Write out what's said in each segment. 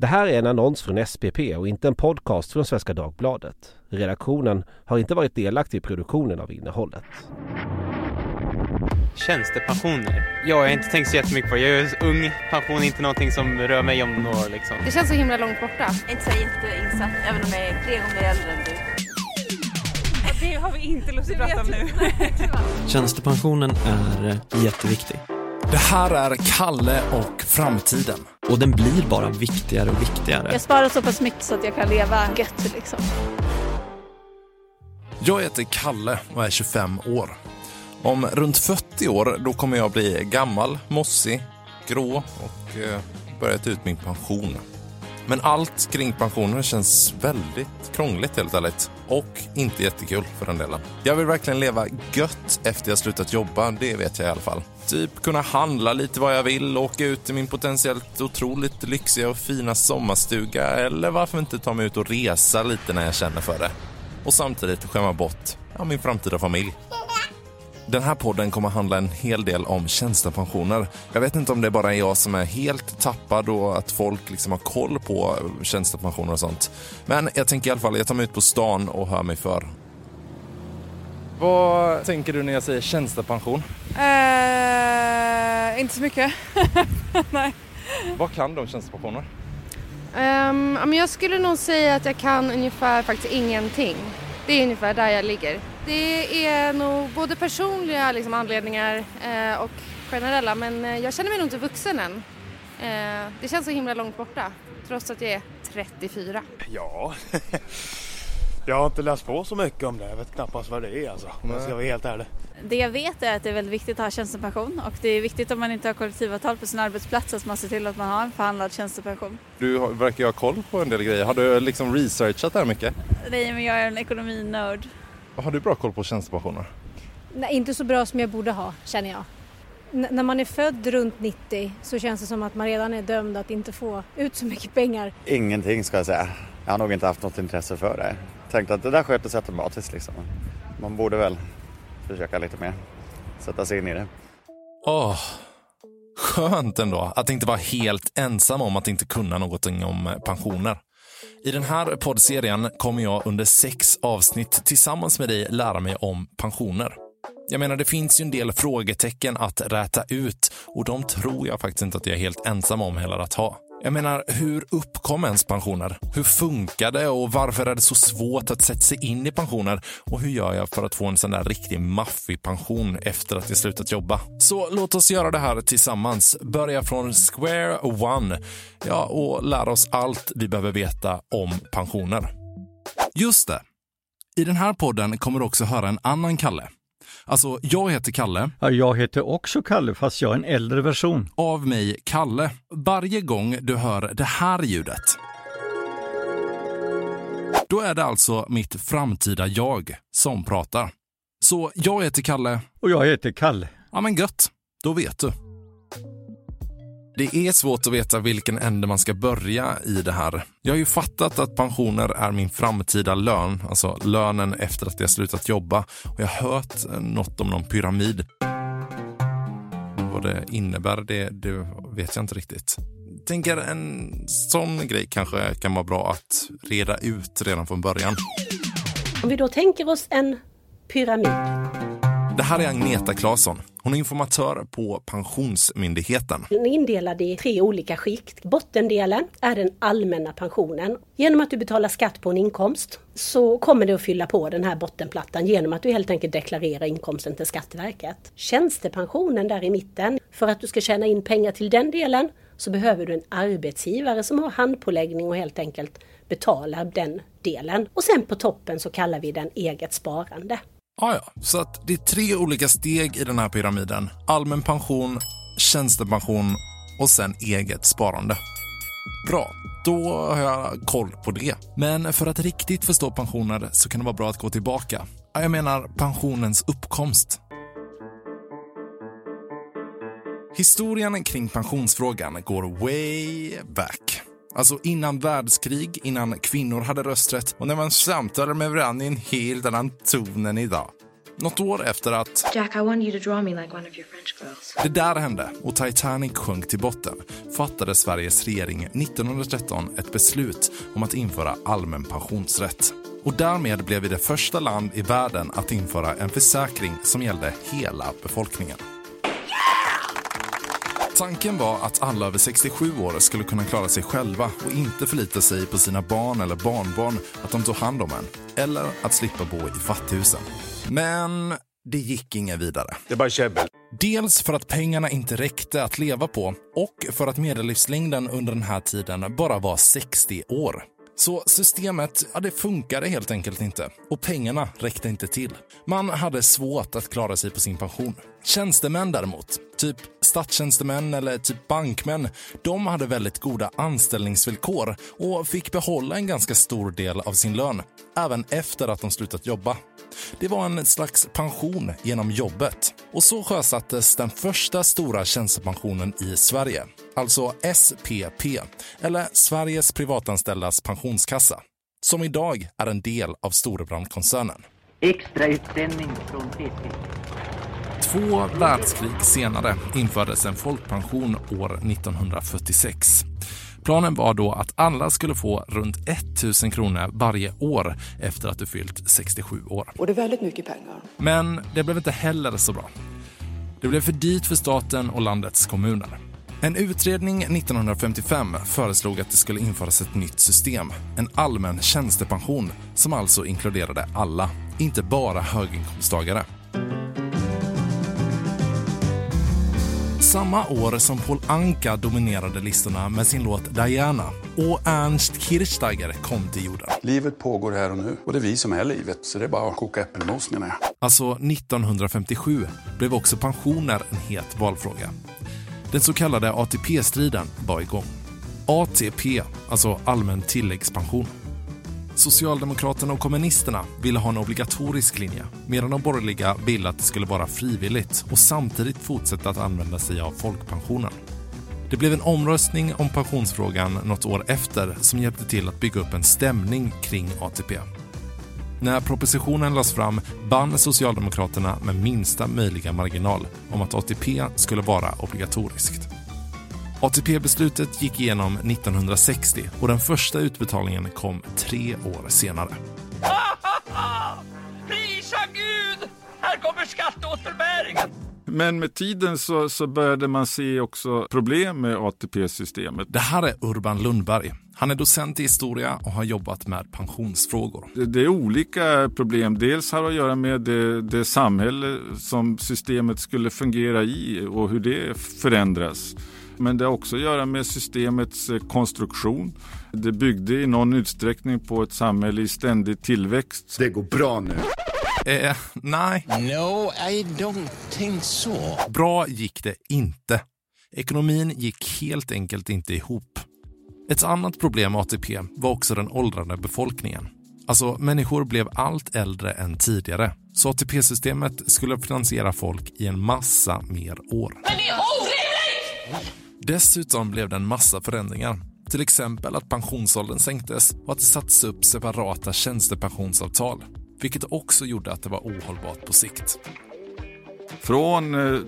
Det här är en annons från SPP och inte en podcast från Svenska Dagbladet. Redaktionen har inte varit delaktig i produktionen av innehållet. Tjänstepensioner? Ja, jag har inte tänkt så jättemycket på det. Jag är ung. Pension är inte någonting som rör mig om några år liksom. Det känns så himla långt borta. Inte så jätteinsatt, även om jag är tre gånger äldre än du. Det har vi inte lust att prata om nu. Tjänstepensionen är jätteviktig. Det här är Kalle och framtiden. Och den blir bara viktigare och viktigare. Jag sparar så pass mycket så att jag kan leva gött liksom. Jag heter Kalle och är 25 år. Om runt 40 år då kommer jag bli gammal, mossig, grå och eh, börja ta ut min pension. Men allt kring pensionen känns väldigt krångligt helt ärligt. Och inte jättekul för den delen. Jag vill verkligen leva gött efter jag slutat jobba, det vet jag i alla fall. Typ kunna handla lite vad jag vill, åka ut till min potentiellt otroligt lyxiga och fina sommarstuga eller varför inte ta mig ut och resa lite när jag känner för det. Och samtidigt skämma bort ja, min framtida familj. Den här podden kommer handla en hel del om tjänstepensioner. Jag vet inte om det bara är jag som är helt tappad och att folk liksom har koll på tjänstepensioner och sånt. Men jag tänker i alla fall, jag tar mig ut på stan och hör mig för. Vad tänker du när jag säger tjänstepension? Uh, inte så mycket. Nej. Vad kan du om tjänstepensioner? Um, jag skulle nog säga att jag kan ungefär faktiskt ingenting. Det är ungefär där jag ligger. Det är nog både personliga liksom, anledningar eh, och generella men eh, jag känner mig nog inte vuxen än. Eh, det känns så himla långt borta trots att jag är 34. Ja, jag har inte läst på så mycket om det. Jag vet knappast vad det är alltså, om jag ska vara helt ärlig. Det jag vet är att det är väldigt viktigt att ha tjänstepension och det är viktigt om man inte har kollektivavtal på sin arbetsplats att man ser till att man har en förhandlad tjänstepension. Du verkar ju ha koll på en del grejer. Har du liksom researchat det här mycket? Nej, men jag är en ekonominörd. Har du bra koll på tjänstepensioner? Nej, inte så bra som jag borde ha, känner jag. N när man är född runt 90 så känns det som att man redan är dömd att inte få ut så mycket pengar. Ingenting ska jag säga. Jag har nog inte haft något intresse för det. Tänkt att det där sköter sig automatiskt liksom. Man borde väl försöka lite mer sätta sig in i det. Åh, oh, skönt ändå att inte vara helt ensam om att inte kunna någonting om pensioner. I den här poddserien kommer jag under sex avsnitt tillsammans med dig lära mig om pensioner. Jag menar, det finns ju en del frågetecken att räta ut och de tror jag faktiskt inte att jag är helt ensam om heller att ha. Jag menar, hur uppkom ens pensioner? Hur funkar det och varför är det så svårt att sätta sig in i pensioner? Och hur gör jag för att få en sån där riktig maffig pension efter att jag slutat jobba? Så låt oss göra det här tillsammans. Börja från square one. Ja, och lära oss allt vi behöver veta om pensioner. Just det. I den här podden kommer du också höra en annan Kalle. Alltså, jag heter Kalle. Ja, jag heter också Kalle, fast jag är en äldre version. Av mig, Kalle. Varje gång du hör det här ljudet, då är det alltså mitt framtida jag som pratar. Så jag heter Kalle. Och jag heter Kalle. Ja, men gött. Då vet du. Det är svårt att veta vilken ände man ska börja i det här. Jag har ju fattat att pensioner är min framtida lön, alltså lönen efter att jag slutat jobba. Och jag har hört något om någon pyramid. Vad det innebär, det, det vet jag inte riktigt. Tänker en sån grej kanske kan vara bra att reda ut redan från början. Om vi då tänker oss en pyramid. Det här är Agneta Claesson. Hon är informatör på Pensionsmyndigheten. Den är indelad i tre olika skikt. Bottendelen är den allmänna pensionen. Genom att du betalar skatt på en inkomst så kommer det att fylla på den här bottenplattan genom att du helt enkelt deklarerar inkomsten till Skatteverket. Tjänstepensionen där i mitten, för att du ska tjäna in pengar till den delen så behöver du en arbetsgivare som har handpåläggning och helt enkelt betalar den delen. Och sen på toppen så kallar vi den eget sparande. Ah, ja, så att det är tre olika steg i den här pyramiden. Allmän pension, tjänstepension och sen eget sparande. Bra, då har jag koll på det. Men för att riktigt förstå pensioner så kan det vara bra att gå tillbaka. Jag menar pensionens uppkomst. Historien kring pensionsfrågan går way back. Alltså innan världskrig, innan kvinnor hade rösträtt och när man samtalade med varandra i en helt annan ton än idag. Något år efter att Jack, like det där hände och Titanic sjönk till botten fattade Sveriges regering 1913 ett beslut om att införa allmän pensionsrätt. Och därmed blev vi det första land i världen att införa en försäkring som gällde hela befolkningen. Tanken var att alla över 67 år skulle kunna klara sig själva och inte förlita sig på sina barn eller barnbarn att de tog hand om en. Eller att slippa bo i fattighusen. Men det gick inget vidare. Det är bara käbbel. Dels för att pengarna inte räckte att leva på och för att medellivslängden under den här tiden bara var 60 år. Så systemet, ja, det funkade helt enkelt inte. Och pengarna räckte inte till. Man hade svårt att klara sig på sin pension. Tjänstemän däremot, typ statstjänstemän eller typ bankmän, de hade väldigt goda anställningsvillkor och fick behålla en ganska stor del av sin lön, även efter att de slutat jobba. Det var en slags pension genom jobbet. Och så sjösattes den första stora tjänstepensionen i Sverige, alltså SPP, eller Sveriges privatanställdas pensionskassa, som idag är en del av Storebrand-koncernen. Extrautsändning från TT. Två världskrig senare infördes en folkpension år 1946. Planen var då att alla skulle få runt 1000 kronor varje år efter att du fyllt 67 år. Och det är väldigt mycket pengar. Men det blev inte heller så bra. Det blev för dyrt för staten och landets kommuner. En utredning 1955 föreslog att det skulle införas ett nytt system, en allmän tjänstepension som alltså inkluderade alla, inte bara höginkomsttagare. Samma år som Paul Anka dominerade listorna med sin låt Diana och Ernst Kirchsteiger kom till jorden. Livet pågår här och nu och det är vi som är livet, så det är bara att koka äppelmos menar jag. Alltså 1957 blev också pensioner en het valfråga. Den så kallade ATP-striden var igång. ATP, alltså allmän tilläggspension. Socialdemokraterna och kommunisterna ville ha en obligatorisk linje medan de borgerliga ville att det skulle vara frivilligt och samtidigt fortsätta att använda sig av folkpensionen. Det blev en omröstning om pensionsfrågan något år efter som hjälpte till att bygga upp en stämning kring ATP. När propositionen lades fram vann Socialdemokraterna med minsta möjliga marginal om att ATP skulle vara obligatoriskt. ATP-beslutet gick igenom 1960 och den första utbetalningen kom tre år senare. Prisa Gud! Här kommer skatteåterbäringen! Men med tiden så, så började man se också problem med ATP-systemet. Det här är Urban Lundberg. Han är docent i historia och har jobbat med pensionsfrågor. Det, det är olika problem. Dels har det att göra med det, det samhälle som systemet skulle fungera i och hur det förändras. Men det har också att göra med systemets eh, konstruktion. Det byggde i någon utsträckning på ett samhälle i ständig tillväxt. Det går bra nu. Eh, nej. No, I don't think so. Bra gick det inte. Ekonomin gick helt enkelt inte ihop. Ett annat problem med ATP var också den åldrande befolkningen. Alltså, människor blev allt äldre än tidigare. Så ATP-systemet skulle finansiera folk i en massa mer år. Men det är orimligt! Dessutom blev det en massa förändringar. Till exempel att pensionsåldern sänktes och att det sattes upp separata tjänstepensionsavtal. Vilket också gjorde att det var ohållbart på sikt. Från eh,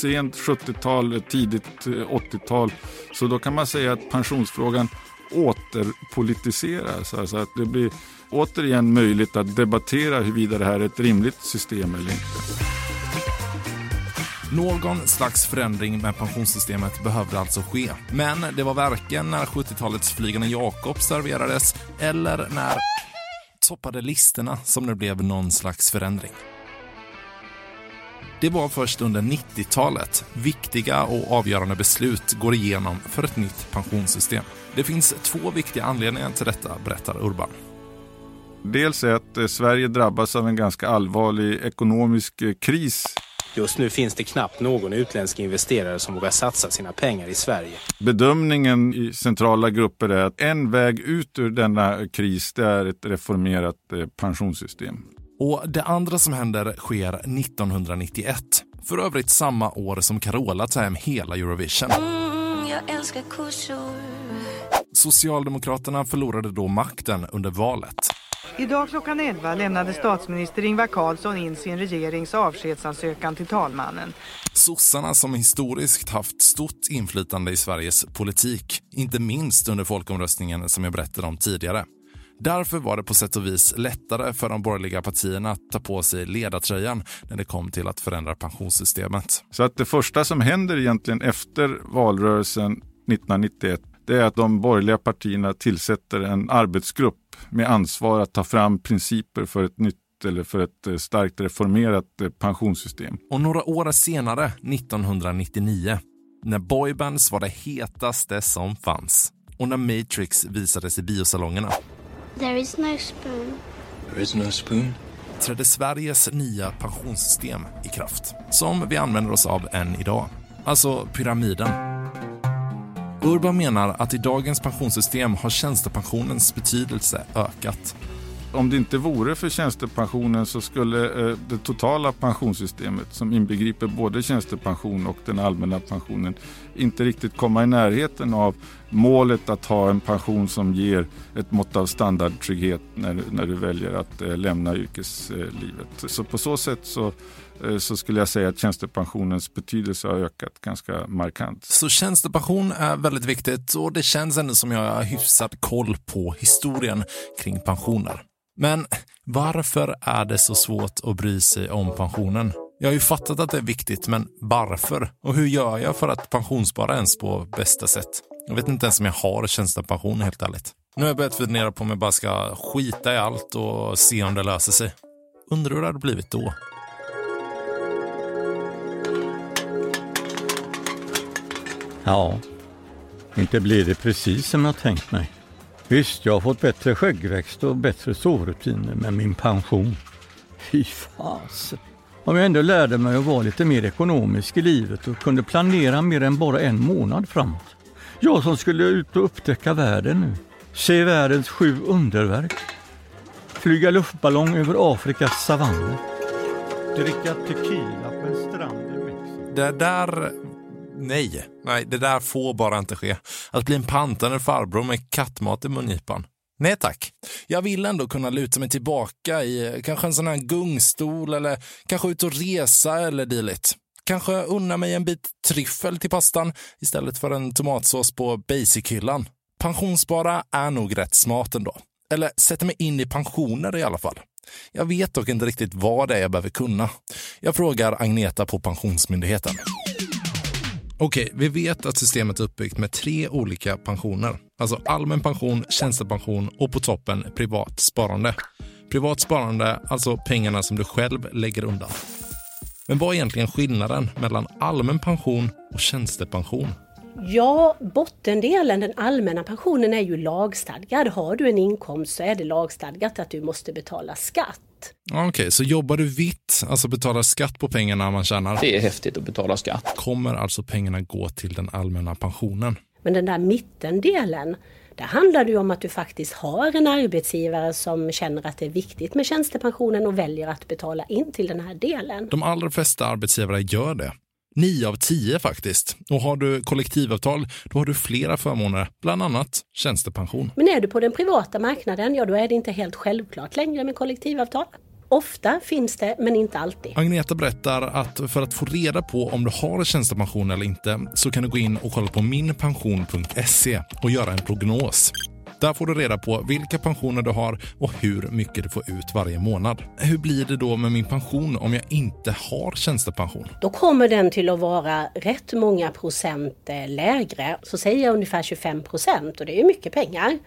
sent 70-tal, tidigt eh, 80-tal. Så då kan man säga att pensionsfrågan återpolitiseras. Alltså att det blir återigen möjligt att debattera huruvida det här är ett rimligt system eller inte. Någon slags förändring med pensionssystemet behövde alltså ske. Men det var varken när 70-talets Flygande Jakob serverades eller när toppade listorna som det blev någon slags förändring. Det var först under 90-talet viktiga och avgörande beslut går igenom för ett nytt pensionssystem. Det finns två viktiga anledningar till detta, berättar Urban. Dels är att eh, Sverige drabbas av en ganska allvarlig ekonomisk eh, kris. Just nu finns det knappt någon utländsk investerare som vågar satsa sina pengar i Sverige. Bedömningen i centrala grupper är att en väg ut ur denna kris det är ett reformerat eh, pensionssystem. Och det andra som händer sker 1991. För övrigt samma år som Carola tar hem hela Eurovision. Mm, jag älskar kossor. Socialdemokraterna förlorade då makten under valet. Idag klockan 11 lämnade statsminister Ingvar Carlsson in sin regerings avskedsansökan till talmannen. Sossarna som historiskt haft stort inflytande i Sveriges politik, inte minst under folkomröstningen som jag berättade om tidigare. Därför var det på sätt och vis lättare för de borgerliga partierna att ta på sig ledartröjan när det kom till att förändra pensionssystemet. Så att det första som händer egentligen efter valrörelsen 1991 det är att de borgerliga partierna tillsätter en arbetsgrupp med ansvar att ta fram principer för ett nytt eller för ett eh, starkt reformerat eh, pensionssystem. Och några år senare, 1999, när boybands var det hetaste som fanns och när Matrix visades i biosalongerna There is no spoon. There is no spoon. trädde Sveriges nya pensionssystem i kraft, som vi använder oss av än idag. Alltså pyramiden. Urban menar att i dagens pensionssystem har tjänstepensionens betydelse ökat. Om det inte vore för tjänstepensionen så skulle eh, det totala pensionssystemet som inbegriper både tjänstepension och den allmänna pensionen inte riktigt komma i närheten av målet att ha en pension som ger ett mått av standardtrygghet när, när du väljer att eh, lämna yrkeslivet. Så på så sätt så, Eh, så skulle jag säga att tjänstepensionens betydelse har ökat ganska markant. Så tjänstepension är väldigt viktigt och det känns ändå som jag har hyfsat koll på historien kring pensioner. Men varför är det så svårt att bry sig om pensionen? Jag har ju fattat att det är viktigt, men varför? Och hur gör jag för att pensionsspara ens på bästa sätt? Jag vet inte ens om jag har tjänstepension helt ärligt. Nu har jag börjat fundera på om jag bara ska skita i allt och se om det löser sig. Undrar hur det hade blivit då? Ja, inte blir det precis som jag tänkt mig. Visst, jag har fått bättre skäggväxt och bättre sovrutiner med min pension. Fy fasen. Om jag ändå lärde mig att vara lite mer ekonomisk i livet och kunde planera mer än bara en månad framåt. Jag som skulle ut och upptäcka världen nu. Se världens sju underverk. Flyga luftballong över Afrikas savanner. Dricka tequila på en strand i Mexiko. Det där... Nej, nej, det där får bara inte ske. Att bli en pantande farbror med kattmat i mungipan. Nej tack. Jag vill ändå kunna luta mig tillbaka i eh, kanske en sån här gungstol eller kanske ut och resa eller dylikt. Kanske unna mig en bit tryffel till pastan istället för en tomatsås på basic-hyllan. Pensionsspara är nog rätt smart ändå. Eller sätta mig in i pensioner i alla fall. Jag vet dock inte riktigt vad det är jag behöver kunna. Jag frågar Agneta på Pensionsmyndigheten. Okej, vi vet att systemet är uppbyggt med tre olika pensioner. Alltså allmän pension, tjänstepension och på toppen privat sparande. Privat sparande, alltså pengarna som du själv lägger undan. Men vad är egentligen skillnaden mellan allmän pension och tjänstepension? Ja, bottendelen, den allmänna pensionen, är ju lagstadgad. Har du en inkomst så är det lagstadgat att du måste betala skatt. Okej, så jobbar du vitt, alltså betalar skatt på pengarna man tjänar. Det är häftigt att betala skatt. Kommer alltså pengarna gå till den allmänna pensionen? Men den där mittendelen, där handlar det ju om att du faktiskt har en arbetsgivare som känner att det är viktigt med tjänstepensionen och väljer att betala in till den här delen. De allra flesta arbetsgivare gör det. Nio av tio faktiskt. Och har du kollektivavtal, då har du flera förmåner, bland annat tjänstepension. Men är du på den privata marknaden, ja då är det inte helt självklart längre med kollektivavtal. Ofta finns det, men inte alltid. Agneta berättar att för att få reda på om du har tjänstepension eller inte så kan du gå in och kolla på minpension.se och göra en prognos. Där får du reda på vilka pensioner du har och hur mycket du får ut varje månad. Hur blir det då med min pension om jag inte har tjänstepension? Då kommer den till att vara rätt många procent lägre. Så säger jag ungefär 25 procent och det är ju mycket pengar.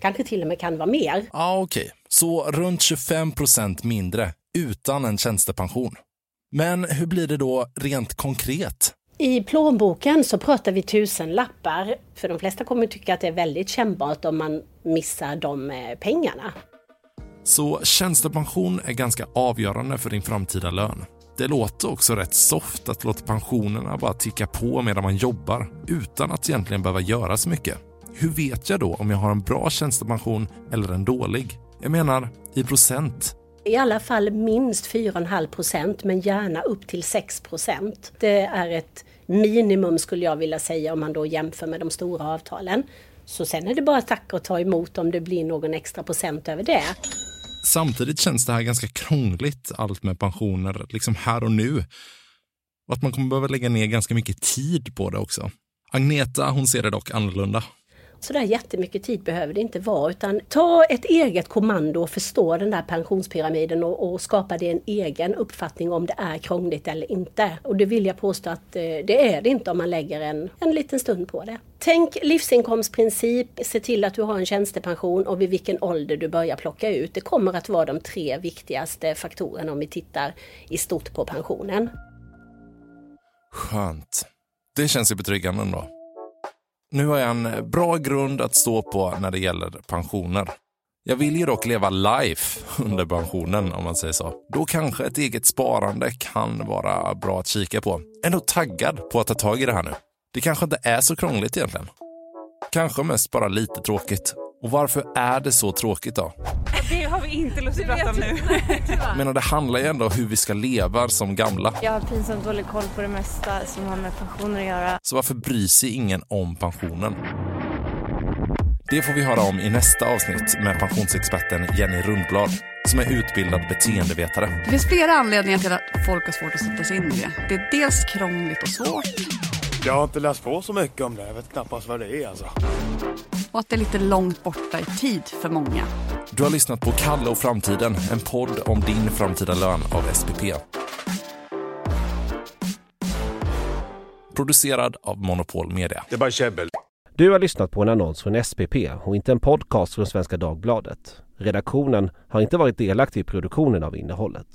Kanske till och med kan vara mer. Ja, ah, okej. Okay. Så runt 25 procent mindre utan en tjänstepension. Men hur blir det då rent konkret? I plånboken så pratar vi tusen lappar. För de flesta kommer tycka att det är väldigt kännbart om man missar de eh, pengarna. Så tjänstepension är ganska avgörande för din framtida lön. Det låter också rätt soft att låta pensionerna bara ticka på medan man jobbar utan att egentligen behöva göra så mycket. Hur vet jag då om jag har en bra tjänstepension eller en dålig? Jag menar i procent. I alla fall minst 4,5 procent, men gärna upp till 6 procent. Det är ett minimum skulle jag vilja säga om man då jämför med de stora avtalen. Så sen är det bara att tacka och ta emot om det blir någon extra procent över det. Samtidigt känns det här ganska krångligt, allt med pensioner, liksom här och nu. Och att man kommer behöva lägga ner ganska mycket tid på det också. Agneta, hon ser det dock annorlunda. Sådär jättemycket tid behöver det inte vara utan ta ett eget kommando och förstå den där pensionspyramiden och, och skapa dig en egen uppfattning om det är krångligt eller inte. Och det vill jag påstå att eh, det är det inte om man lägger en, en liten stund på det. Tänk livsinkomstprincip, se till att du har en tjänstepension och vid vilken ålder du börjar plocka ut. Det kommer att vara de tre viktigaste faktorerna om vi tittar i stort på pensionen. Skönt. Det känns ju betryggande ändå. Nu har jag en eh, bra grund att stå på när det gäller pensioner. Jag vill ju dock leva life under pensionen om man säger så. Då kanske ett eget sparande kan vara bra att kika på. Ändå taggad på att ta tag i det här nu. Det kanske inte är så krångligt egentligen. Kanske mest bara lite tråkigt. Och varför är det så tråkigt då? Det har vi inte lust att prata om nu. Menar, det handlar ju ändå om hur vi ska leva som gamla. Jag har pinsamt dålig koll på det mesta som har med pensioner att göra. Så varför bryr sig ingen om pensionen? Det får vi höra om i nästa avsnitt med pensionsexperten Jenny Rundblad som är utbildad beteendevetare. Det finns flera anledningar till att folk har svårt att sätta sig in i det. Det är dels krångligt och svårt Jag har inte läst på så mycket om det. Jag vet knappast vad det är alltså. Och att det är lite långt borta i tid för många. Du har lyssnat på Kalle och framtiden, en podd om din framtida lön av SPP. Producerad av Monopol Media. Det är bara käbbel. Du har lyssnat på en annons från SPP och inte en podcast från Svenska Dagbladet. Redaktionen har inte varit delaktig i produktionen av innehållet.